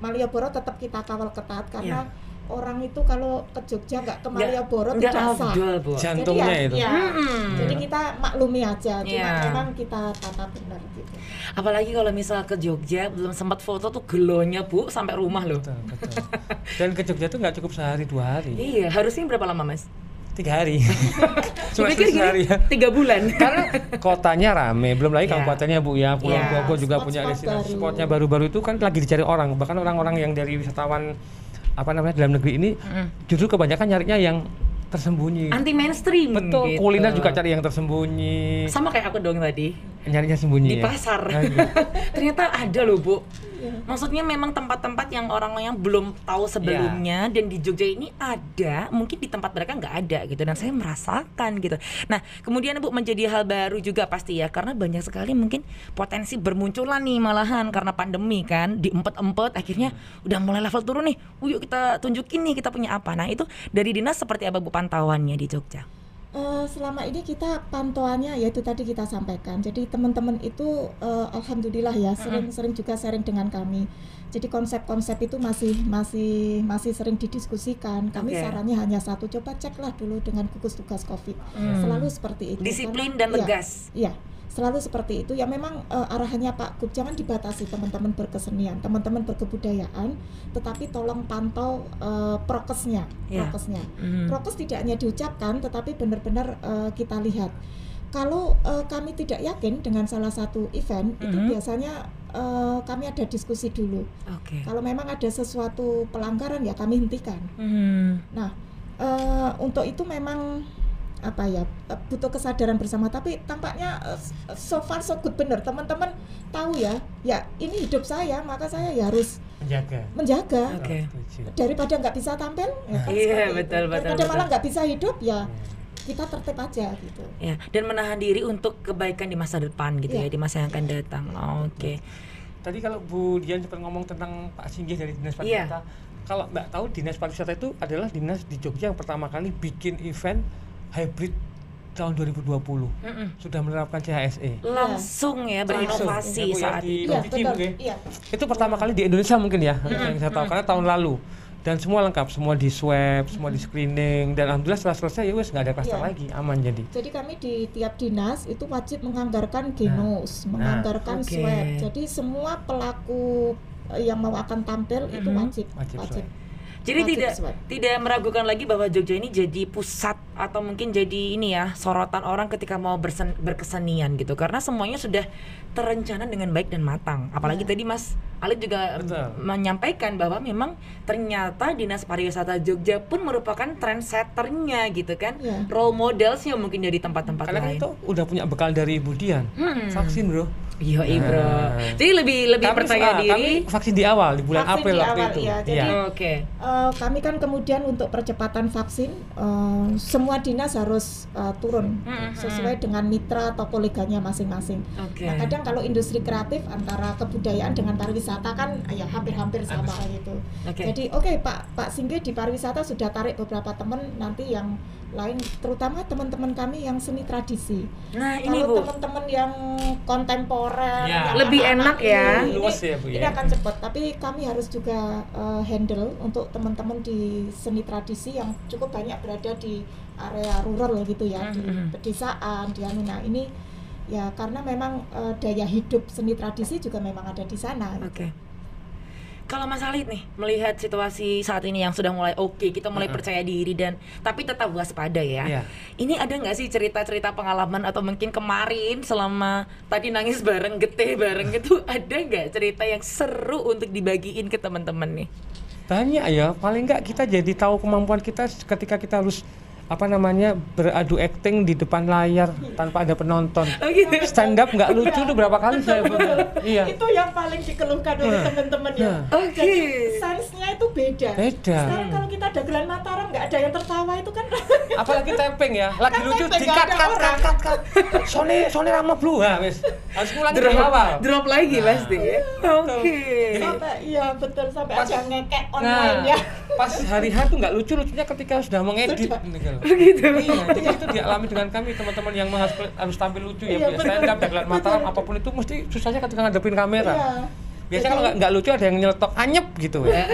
Malioboro tetap kita kawal ketat karena orang itu kalau ke Jogja nggak ke Malioboro tidak sah. Jantungnya Jadi ya, itu. ya, Mm-mm. jadi kita maklumi aja, cuma Iya. memang kita tata benar gitu. Apalagi kalau misal ke Jogja belum sempat foto tuh gelonya Bu sampai rumah loh. Betul, betul. [laughs] Dan ke Jogja tuh nggak cukup sehari dua hari, Iya, harusnya berapa lama Mas? tiga hari. [laughs] Cuma sehari ya. tiga bulan. Karena kotanya rame, belum lagi Iya. kabupatennya bu ya, Pulau Iya. Bogor juga Spot-spot punya destinasi spotnya baru-baru itu kan lagi dicari orang, bahkan orang-orang yang dari wisatawan apa namanya dalam negeri ini Mm. justru kebanyakan nyarinya yang tersembunyi. Anti mainstream. Betul, gitu. kuliner juga cari yang tersembunyi, Sama kayak aku dong tadi nyarinya sembunyi di ya. pasar. Ah, iya. [laughs] Ternyata ada loh Bu. Iya. Maksudnya memang tempat-tempat yang orang yang belum tahu sebelumnya dan di Jogja ini ada, mungkin di tempat mereka nggak ada gitu dan saya merasakan gitu. Nah kemudian Bu menjadi hal baru juga pasti ya karena banyak sekali mungkin potensi bermunculan nih malahan karena pandemi kan diempet-empet akhirnya udah mulai level turun nih. "Oh, Yuk kita tunjukin nih kita punya apa. Nah itu dari dinas seperti apa Bu pantauannya di Jogja? Eh, selama ini kita pantauannya yaitu tadi kita sampaikan. Jadi teman-teman itu eh, alhamdulillah ya sering-sering juga sharing dengan kami. Jadi konsep-konsep itu masih masih masih sering didiskusikan. Kami Oke. sarannya hanya satu, coba ceklah dulu dengan gugus tugas Covid. Hmm. Selalu seperti itu. Disiplin Karena- dan iya, tegas. Iya, selalu seperti itu. Ya memang eh, arahannya Pak Gub jangan dibatasi teman-teman berkesenian, teman-teman berkebudayaan, tetapi tolong pantau eh, prokesnya, Iya. prokesnya. Hmm. Prokes tidak hanya diucapkan, tetapi benar-benar eh, kita lihat. kalau uh, kami tidak yakin dengan salah satu event itu Mhm. biasanya uh, kami ada diskusi dulu. Oke. Kalau memang ada sesuatu pelanggaran ya kami hentikan. Hmm. Nah, eh, untuk itu memang apa ya eh, butuh kesadaran bersama. Tapi tampaknya eh, so far so good bener teman-teman tahu ya. Ya ini hidup saya maka saya ya harus menjaga menjaga Oke. Setuju. daripada nggak bisa tampil. ya kan Iya, betul, betul, Daripada betul. malah nggak bisa hidup ya kita tertib aja gitu. Ya, dan menahan diri untuk kebaikan di masa depan gitu ya, Iya. di masa yang akan datang. Oke. Tadi kalau Bu Dian sempat ngomong tentang Pak Singgih dari Dinas Iya. Pariwisata, kalau Mbak tahu Dinas Pariwisata itu adalah dinas di Jogja yang pertama kali bikin event hybrid tahun 2020. Mm-mm. Sudah menerapkan CHSE. Langsung ya berinovasi Langsung. Ya, Bu, ya, saat itu. Iya Cici, betul. Bu, ya? Iya. Itu pertama kali di Indonesia mungkin ya, yang saya tahu karena tahun lalu. Dan semua lengkap, semua di swab, semua di screening dan alhamdulillah setelah selesai ya wes nggak ada klaster Iya. lagi, aman jadi. Jadi kami di tiap dinas itu wajib menganggarkan genos, Nah. menganggarkan Oke. swab. Jadi semua pelaku yang mau akan tampil itu Mhm. wajib Wajib swab. Jadi Wajib tidak tidak meragukan lagi bahwa Jogja ini jadi pusat atau mungkin jadi ini ya sorotan orang ketika mau bersen, berkesenian gitu karena semuanya sudah terencana dengan baik dan matang. Apalagi Ya. tadi Mas Alif juga Betul. menyampaikan bahwa memang ternyata Dinas Pariwisata Jogja pun merupakan trendsetternya gitu kan. Ya. Role modelsnya mungkin dari tempat-tempat Karena kan lain. itu udah punya bekal dari Ibu Dian. Hmm. Vaksin, Bro. Iya, iya, bro. Nah. Jadi lebih lebih Kami- percaya ah, diri. Kami vaksin di awal di bulan Vaksin April di waktu awal, itu. iya. Jadi-. Oke. Eh, kami kan kemudian untuk percepatan vaksin eh, semua dinas harus eh, turun Mhm. sesuai dengan mitra atau koleganya masing-masing. Oke. Nah kadang kalau industri kreatif antara kebudayaan dengan pariwisata kan ya hampir-hampir sama gitu. Oke. Jadi oke Pak Pak Singgih di pariwisata sudah tarik beberapa teman nanti yang lain terutama teman-teman kami yang seni tradisi. Nah, ini Kalau Bu. teman-teman yang kontemporer, Ya. yang Lebih anak-anak enak ya. ini- Luas ya, Bu, Ini ya. akan cepat, tapi kami harus juga uh, handle untuk teman-teman di seni tradisi yang cukup banyak berada di area rural gitu ya, di Mhm. pedesaan, di anu. Nah, ini ya karena memang uh, daya hidup seni tradisi juga memang ada di sana. Oke. Kalau Mas Halid nih melihat situasi saat ini yang sudah mulai oke, kita mulai Mm-mm. percaya diri dan tapi tetap waspada ya. Iya. Ini ada nggak sih cerita-cerita pengalaman atau mungkin kemarin selama tadi nangis bareng, geteh bareng itu [laughs] ada nggak cerita yang seru untuk dibagiin ke teman-teman nih? Banyak ya, paling nggak kita jadi tahu kemampuan kita ketika kita harus apa namanya beradu acting di depan layar tanpa ada penonton. Oh gitu. Stand up nggak lucu tuh berapa kali saya. Iya. Itu yang paling dikeluhkan oleh Nah, teman-teman ya. nah. Oke. Jadi size-nya itu beda. Beda. Sekarang kalau kita dagelan Mataram nggak ada yang tertawa itu kan Apalagi tapping ya, lagi Kan lucu tapping, di nggak cut ada cut cut orang. cut cut. Sony Sony Rama Blue ya, wes. Harus ngulangi dari Drop, awal. drop lagi Nah. pasti ya. Oke. sampai iya betul sampai Pas- ada ngekek online Nah, ya. pas hari H tuh nggak lucu lucunya ketika sudah mengedit. Sudah. Gitu loh. Begitu. Iya, jadi itu dialami dengan kami teman-teman yang harus, tampil lucu ya, Iya, stand up, betul. dagelan Mataram, apa pun itu mesti susahnya ketika ngadepin kamera. Iya. Biasanya kalau nggak- lucu ada yang nyeletok anyep gitu. Eh,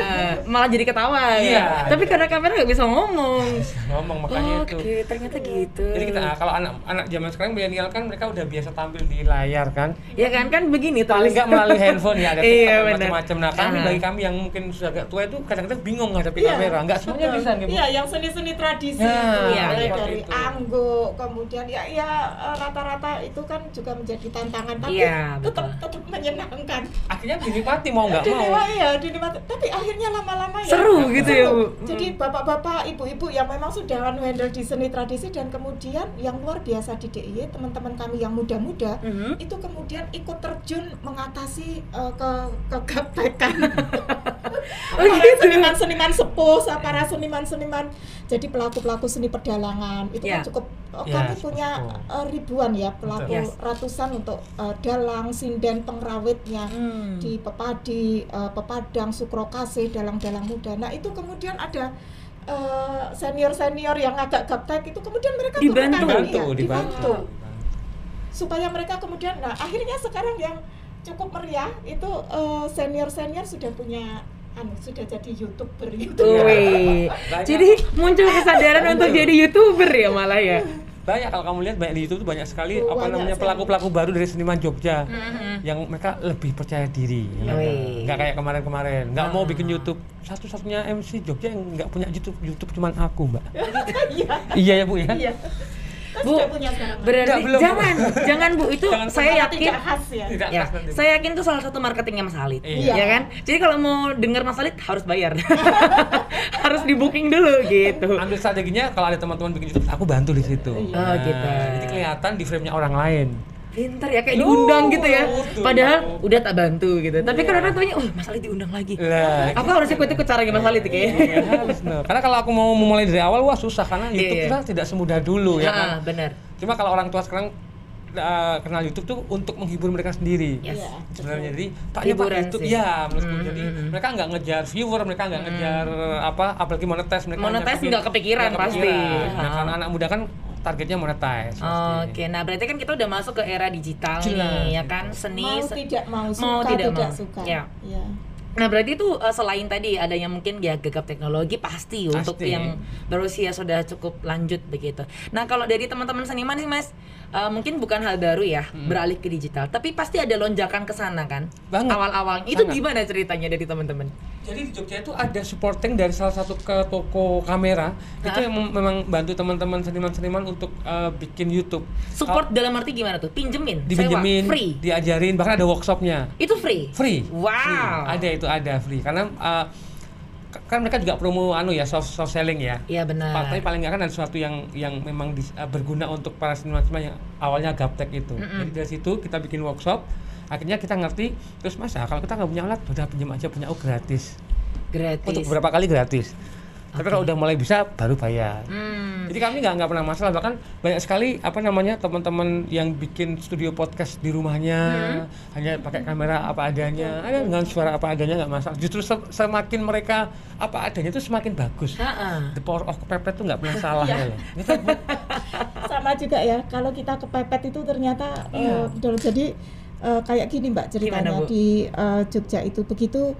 malah jadi ketawa Iya. ya. Tapi karena kamera nggak bisa ngomong. [laughs] Ngomong makanya Oke, itu. ternyata gitu. Jadi kita ah, kalau anak-anak zaman sekarang milenial kan mereka udah biasa tampil di layar kan. ya kan kan begini Paling terus. nggak melalui [laughs] handphone ya ada Iya, macam-macam. Nah kami bagi kami yang mungkin sudah agak tua itu kadang-kadang bingung ngadepin Iya, kamera. Nggak semuanya betul. bisa nih. Iya, yang seni-seni tradisi Nah, itu, iya, mulai seperti dari itu. angguk, kemudian ya ya eh, rata-rata itu kan juga menjadi tantangan tapi Iya, tetap tetap menyenangkan. Akhirnya dinikmati mau nggak mau. Dinikmati ya, dinikmati. Tapi akhirnya lama-lama ya Seru gitu ya, Bu. Jadi bapak-bapak, ibu-ibu yang memang sudah handle di seni tradisi dan kemudian yang luar biasa di DIY, teman-teman kami yang muda-muda Mhm. itu kemudian ikut terjun mengatasi eh, ke kegapekan [laughs] Oh, para gitu. seniman-seniman sepuh, para seniman-seniman jadi pelaku-pelaku seni pedalangan itu Ya. kan cukup oh, Ya, kami punya eh, ribuan ya pelaku. Yes. ratusan untuk eh, dalang, sinden, pengrawitnya Hmm. di Pepadi, eh, Pepadang, Sukrokase, dalang-dalang muda. Nah itu kemudian ada eh, senior-senior yang agak gaptek itu kemudian mereka Dibantu. Dibantu, iya, dibantu. supaya mereka kemudian nah akhirnya sekarang yang cukup meriah itu eh, senior-senior sudah punya anu sudah jadi youtuber gitu Wih. [laughs] Banyak. Jadi muncul kesadaran untuk jadi youtuber ya malah ya. [laughs] Banyak kalau kamu lihat banyak di YouTube tuh banyak sekali Oh, apa namanya pelaku-pelaku baru dari seniman Jogja Mhm. yang mereka lebih percaya diri. Wih. Ah. Nggak kayak kemarin-kemarin, nggak mau bikin YouTube. Satu-satunya MC Jogja yang nggak punya YouTube YouTube cuman aku, Mbak. [laughs] iya iya ya Bu ya. iya Kan Bu, punya sekarang. berarti Enggak, belum. jangan, jangan Bu, itu Jangan saya yakin tidak khas ya. Tidak ya, khas nanti. saya yakin itu salah satu marketingnya Mas Halid, Iya. ya kan? Jadi kalau mau dengar Mas Halid harus bayar, [laughs] harus di booking dulu gitu. ambil strateginya kalau ada teman-teman bikin YouTube aku bantu di situ Iya. Oh, gitu. jadi kelihatan di frame-nya orang lain Pinter ya, kayak Loh, diundang gitu ya. Padahal udah tak bantu gitu. Tapi kan Iya. orang tuanya, oh Mas Halid diundang lagi. lah Aku harus ikut-ikut caranya Mas Halid kayaknya. Iya, harus karena kalau aku mau memulai dari awal wah susah karena YouTube Iya, iya. kita tidak semudah dulu ya kan Ah, benar. cuma kalau orang tua sekarang uh, kenal YouTube tuh untuk menghibur mereka sendiri Yes. Iya. sebenarnya jadi pak Hiburan YouTube sih. ya menurutku Hmm, jadi hmm, hmm. mereka nggak ngejar viewer mereka nggak ngejar apa apalagi monetize mereka Monetize nggak kepikiran nggak pasti. kepikiran. nah Ah. karena anak muda kan targetnya monetize pasti. Oke, nah berarti kan kita udah masuk ke era digital Jelas. nih, ya kan? Seni. Mau se- tidak mau, suka mau tidak tidak, mau. suka. Ya. Ya. Nah berarti itu eh, selain tadi adanya mungkin ya gegap teknologi pasti, untuk Pasti. yang berusia sudah cukup lanjut begitu. Nah kalau dari teman-teman seniman sih mas, eh, mungkin bukan hal baru ya beralih ke digital, tapi pasti ada lonjakan ke sana kan? Banget. Awal-awalnya itu Sangat. gimana ceritanya dari teman-teman? Jadi di Jogja itu ada supporting dari salah satu ke toko kamera itu Hah? yang mem- memang bantu teman-teman seniman-seniman untuk uh, bikin YouTube. Support dalam arti gimana tuh? Pinjemin, sewa, dipinjemin, free. diajarin, bahkan ada workshopnya. Itu free. Free. Wow. Free. Ada itu ada free karena uh, kan mereka juga promo anu ya soft, soft selling ya. Iya benar. Tapi paling nggak kan ada sesuatu yang yang memang dis- uh, berguna untuk para seniman-seniman yang awalnya gaptek itu. Mm-mm. Jadi dari situ kita bikin workshop, akhirnya kita ngerti terus masa kalau kita nggak punya alat udah pinjam aja punya oh gratis. Gratis. Untuk beberapa kali gratis. Tapi kalau udah mulai bisa baru bayar. Hmm. Jadi kami nggak nggak pernah masalah bahkan banyak sekali apa namanya teman-teman yang bikin studio podcast di rumahnya hanya pakai kamera apa adanya, ada dengan suara apa adanya nggak masalah. Justru se- semakin mereka apa adanya itu semakin bagus. Ha-ha. The power of kepepet itu nggak pernah salah Iya. ya. [laughs] Sama juga ya, kalau kita kepepet itu ternyata Iya. eh, betul. jadi eh, kayak gini Mbak ceritanya Gimana, Bu? di eh, Jogja itu begitu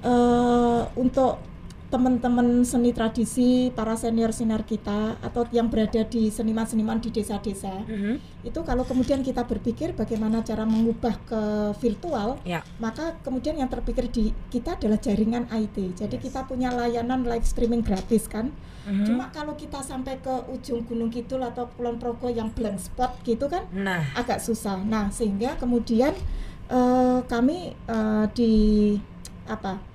eh, untuk teman-teman seni tradisi, para senior-senior kita atau yang berada di seniman-seniman di desa-desa Mhm. itu kalau kemudian kita berpikir bagaimana cara mengubah ke virtual Ya. maka kemudian yang terpikir di kita adalah jaringan IT jadi Yes. kita punya layanan live streaming gratis kan Mhm. cuma kalau kita sampai ke ujung Gunung Kidul atau Kulon Progo yang blank spot gitu kan Nah. agak susah nah sehingga kemudian eh, kami eh, di apa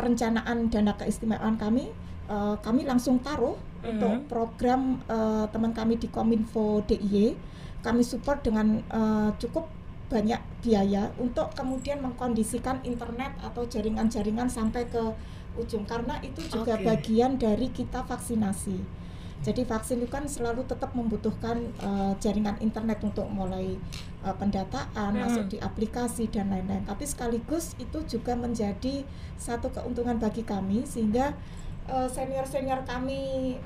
perencanaan dana keistimewaan kami eh, kami langsung taruh Mhm. untuk program eh, teman kami di Kominfo DIY kami support dengan eh, cukup banyak biaya untuk kemudian mengkondisikan internet atau jaringan-jaringan sampai ke ujung karena itu juga Oke. bagian dari kita vaksinasi. Jadi vaksin itu kan selalu tetap membutuhkan eh, jaringan internet untuk mulai eh, pendataan, Hmm. masuk di aplikasi dan lain-lain. Tapi sekaligus itu juga menjadi satu keuntungan bagi kami sehingga eh, senior-senior kami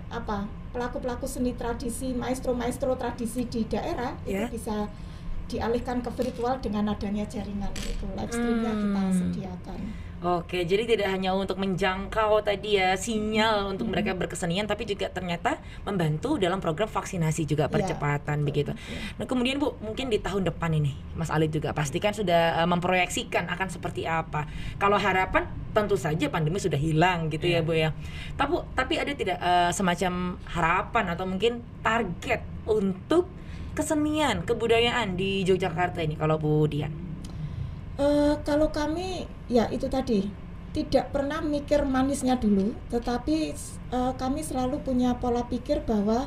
apa pelaku-pelaku seni tradisi, maestro-maestro tradisi di daerah Ya. itu bisa dialihkan ke virtual dengan adanya jaringan itu live streamnya kita Hmm. sediakan. Oke, jadi tidak hanya untuk menjangkau tadi ya sinyal untuk Hmm. mereka berkesenian, tapi juga ternyata membantu dalam program vaksinasi juga Iya, percepatan betul. begitu. Nah kemudian Bu, mungkin di tahun depan ini, Mas Alid juga pastikan sudah eh, memproyeksikan akan seperti apa. Kalau harapan tentu saja pandemi sudah hilang gitu ya Iya. Bu ya. Tapi tapi ada tidak eh, semacam harapan atau mungkin target untuk kesenian kebudayaan di Yogyakarta ini kalau Bu Dian? Eh, kalau kami ya itu tadi tidak pernah mikir manisnya dulu, tetapi eh, kami selalu punya pola pikir bahwa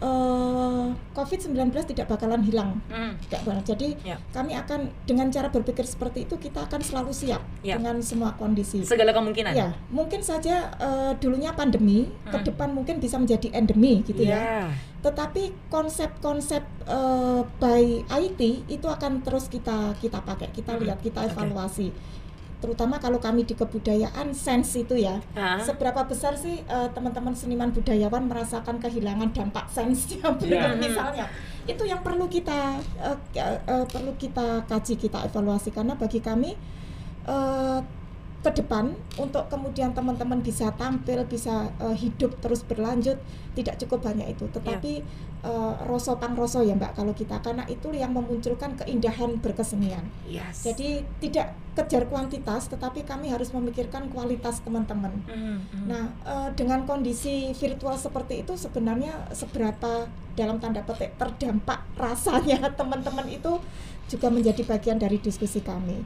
eh, COVID-19 tidak bakalan hilang. Hmm. Tidak benar. Jadi Ya. kami akan dengan cara berpikir seperti itu kita akan selalu siap Ya. dengan semua kondisi. Segala kemungkinan. Ya, mungkin saja eh, dulunya pandemi, ke Hmm. depan mungkin bisa menjadi endemi gitu ya. Ya. Tetapi konsep-konsep eh, by IT itu akan terus kita kita pakai, kita Hmm, lihat, kita evaluasi. Terutama kalau kami di kebudayaan sense itu ya. Ah. Seberapa besar sih eh, teman-teman seniman budayawan merasakan kehilangan dampak sensnya Iya. misalnya. Itu yang perlu kita eh, eh, eh, perlu kita kaji, kita evaluasi karena bagi kami eh, ke depan untuk kemudian teman-teman bisa tampil, bisa uh, hidup terus berlanjut tidak cukup banyak itu, tetapi uh, roso roso ya Mbak kalau kita karena itu yang memunculkan keindahan berkesenian. Yes. Jadi tidak kejar kuantitas, tetapi kami harus memikirkan kualitas teman-teman. Mm -hmm. Nah uh, dengan kondisi virtual seperti itu sebenarnya seberapa dalam tanda petik terdampak rasanya [laughs] teman-teman itu juga menjadi bagian dari diskusi kami.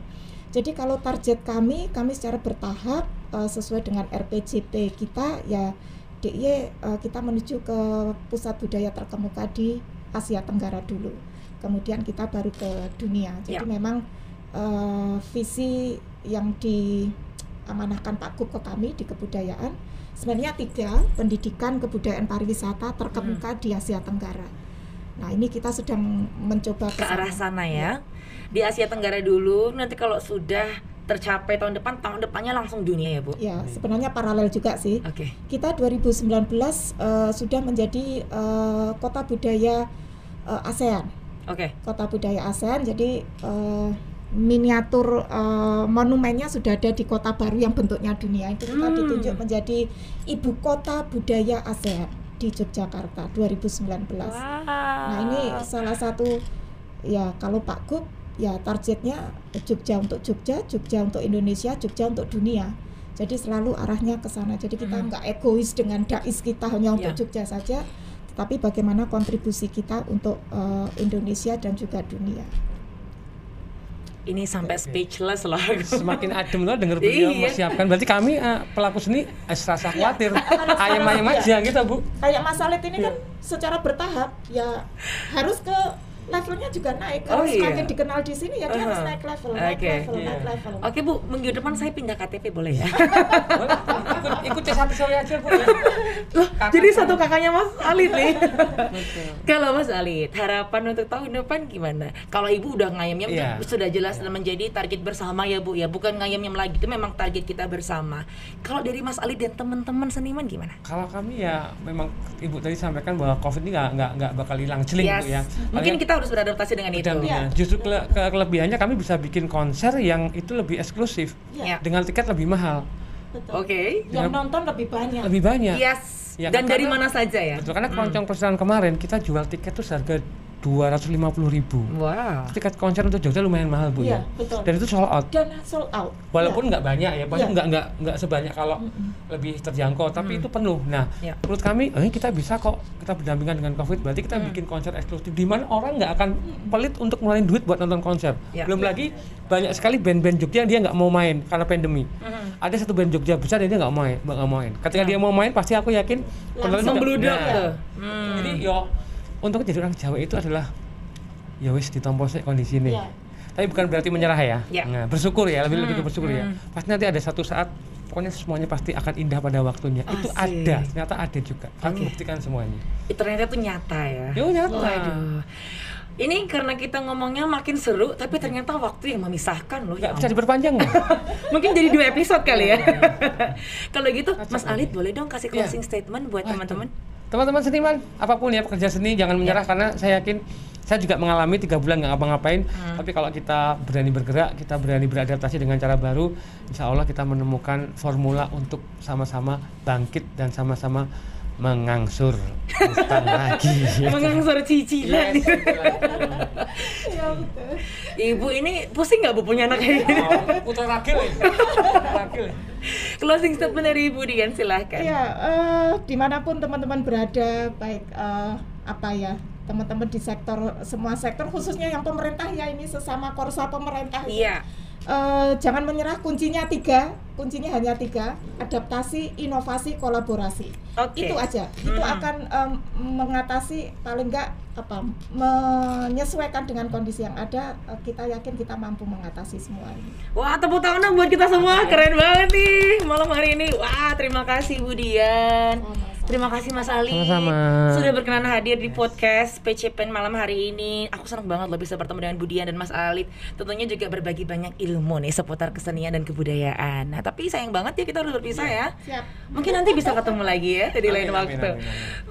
Jadi kalau target kami, kami secara bertahap uh, sesuai dengan RPJP kita ya DIY uh, kita menuju ke pusat budaya terkemuka di Asia Tenggara dulu. Kemudian kita baru ke dunia. Jadi ya. memang uh, visi yang diamanahkan Pak Kup ke kami di kebudayaan sebenarnya tiga pendidikan kebudayaan pariwisata terkemuka hmm. di Asia Tenggara. Nah ini kita sedang mencoba ke, ke arah sana ya. ya di Asia Tenggara dulu nanti kalau sudah tercapai tahun depan tahun depannya langsung dunia ya bu ya sebenarnya paralel juga sih okay. kita 2019 uh, eh, sudah menjadi uh, kota budaya uh, ASEAN oke okay. kota budaya ASEAN jadi uh, miniatur uh, monumennya sudah ada di kota baru yang bentuknya dunia itu kita hmm. ditunjuk menjadi ibu kota budaya ASEAN di Yogyakarta 2019 wow. nah ini salah satu ya kalau Pak Gup ya targetnya Jogja untuk Jogja, Jogja untuk Indonesia, Jogja untuk dunia. Jadi selalu arahnya ke sana. Jadi kita hmm. nggak hmm. egois dengan dais kita hanya untuk yeah. Jogja saja, tetapi bagaimana kontribusi kita untuk uh, Indonesia dan juga dunia. Ini sampai speechless loh. Semakin adem loh dengar beliau iya. mempersiapkan. Berarti kami uh, pelaku seni eh, rasa khawatir. Ayam-ayam aja gitu, Bu. Kayak Mas Alit ini kan secara bertahap ya harus ke levelnya juga naik. Kalau oh, iya. semakin dikenal di sini ya dia uh-huh. harus naik level, naik okay. level, yeah. naik level. Oke okay, Bu, minggu depan saya pindah KTP boleh ya? [laughs] ikut ikut satu sore aja Bu. Loh, jadi satu kakaknya Mas Alit nih. Kalau Mas Alit, harapan untuk tahun depan gimana? Kalau Ibu udah ngayamnya yeah. sudah jelas yeah. menjadi target bersama ya Bu ya, bukan ngayamnya lagi itu memang target kita bersama. Kalau dari Mas Alit dan teman-teman seniman gimana? Kalau kami ya memang Ibu tadi sampaikan bahwa COVID ini nggak nggak nggak bakal hilang celing yes. Bu ya. Mungkin kita harus beradaptasi dengan itu. Ya. Justru ke, ke kelebihannya kami bisa bikin konser yang itu lebih eksklusif ya. dengan tiket lebih mahal. Oke. Okay. Yang nonton lebih banyak. Lebih banyak. Yes. Ya, Dan kan, dari mana saja ya? Betul karena keroncong hmm. kemarin kita jual tiket tuh harga dua ratus lima puluh ribu. Wow. Tiket konser untuk Jogja lumayan mahal bu iya, ya. Betul. Dan itu sold out. Dan sold out. Walaupun iya. nggak ya. banyak ya, pasti nggak nggak nggak sebanyak kalau mm -hmm. lebih terjangkau, tapi mm. itu penuh. Nah, ya. menurut kami, eh, kita bisa kok kita berdampingan dengan COVID. Berarti kita mm. bikin konser eksklusif di mana orang nggak akan pelit untuk ngeluarin duit buat nonton konser. Ya. Belum ya. lagi banyak sekali band-band Jogja yang dia nggak mau main karena pandemi. Mm. Ada satu band Jogja besar yang dia nggak mau main, nggak mau main. Ketika ya. dia mau main, pasti aku yakin langsung beludak. Nah, hmm. Jadi yo untuk jadi orang Jawa itu adalah ya wis ditompo sih kondisi ini. Yeah. Tapi bukan berarti menyerah ya. Yeah. Nah, bersyukur ya, lebih hmm. lebih bersyukur ya. hmm. ya. Pasti nanti ada satu saat pokoknya semuanya pasti akan indah pada waktunya. Asik. Itu ada, ternyata ada juga. Kami okay. buktikan semuanya. Itu ternyata itu nyata ya. Yo nyata. Waduh. Ini karena kita ngomongnya makin seru, tapi ternyata waktu yang memisahkan loh. Ya, bisa diperpanjang [laughs] Mungkin jadi dua episode kali ya. [laughs] Kalau gitu, Mas Alit boleh dong kasih iya. closing yeah. statement buat teman-teman. Teman-teman seniman, apa pun ya pekerja seni, jangan menyerah yeah. karena saya yakin saya juga mengalami tiga bulan nggak ngapa-ngapain hmm. tapi kalau kita berani bergerak kita berani beradaptasi dengan cara baru insya Allah kita menemukan formula untuk sama-sama bangkit dan sama-sama mengangsur. Utang lagi. [laughs] Mengangsur cicilan. Yes, ya, ibu ini pusing nggak bu punya anak kayak gini? Oh, putra ragil closing statement dari ibu Dian silahkan. Ya uh, di mana pun teman-teman berada baik uh, apa ya teman-teman di sektor semua sektor khususnya yang pemerintah ya ini sesama korsa pemerintah. Iya uh, jangan menyerah kuncinya tiga kuncinya hanya tiga adaptasi inovasi kolaborasi okay. itu aja hmm. itu akan um, mengatasi paling enggak apa menyesuaikan dengan kondisi yang ada kita yakin kita mampu mengatasi semua ini wah tepuk tangan buat kita semua keren banget nih malam hari ini wah terima kasih Budian Terima kasih Mas Ali Sama-sama. sudah berkenan hadir di podcast PCPN malam hari ini. Aku senang banget loh bisa bertemu dengan Budian dan Mas Ali. Tentunya juga berbagi banyak ilmu nih seputar kesenian dan kebudayaan. Nah, tapi sayang banget ya kita harus berpisah ya. Siap. Mungkin nanti bisa ketemu lagi ya di lain waktu.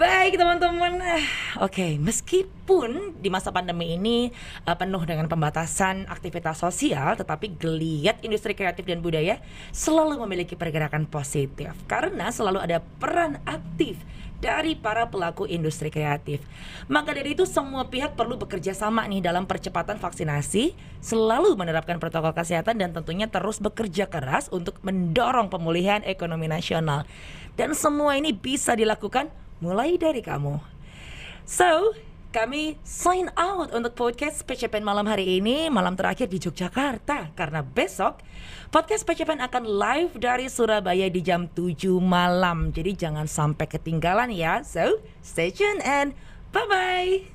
Baik teman-teman. Oke, okay, meski Walaupun di masa pandemi ini uh, penuh dengan pembatasan aktivitas sosial, tetapi geliat industri kreatif dan budaya selalu memiliki pergerakan positif karena selalu ada peran aktif dari para pelaku industri kreatif. Maka dari itu semua pihak perlu bekerja sama nih dalam percepatan vaksinasi, selalu menerapkan protokol kesehatan dan tentunya terus bekerja keras untuk mendorong pemulihan ekonomi nasional. Dan semua ini bisa dilakukan mulai dari kamu. So, kami sign out untuk podcast PCPN malam hari ini, malam terakhir di Yogyakarta. Karena besok podcast PCPN akan live dari Surabaya di jam 7 malam. Jadi jangan sampai ketinggalan ya. So, stay tuned and bye-bye.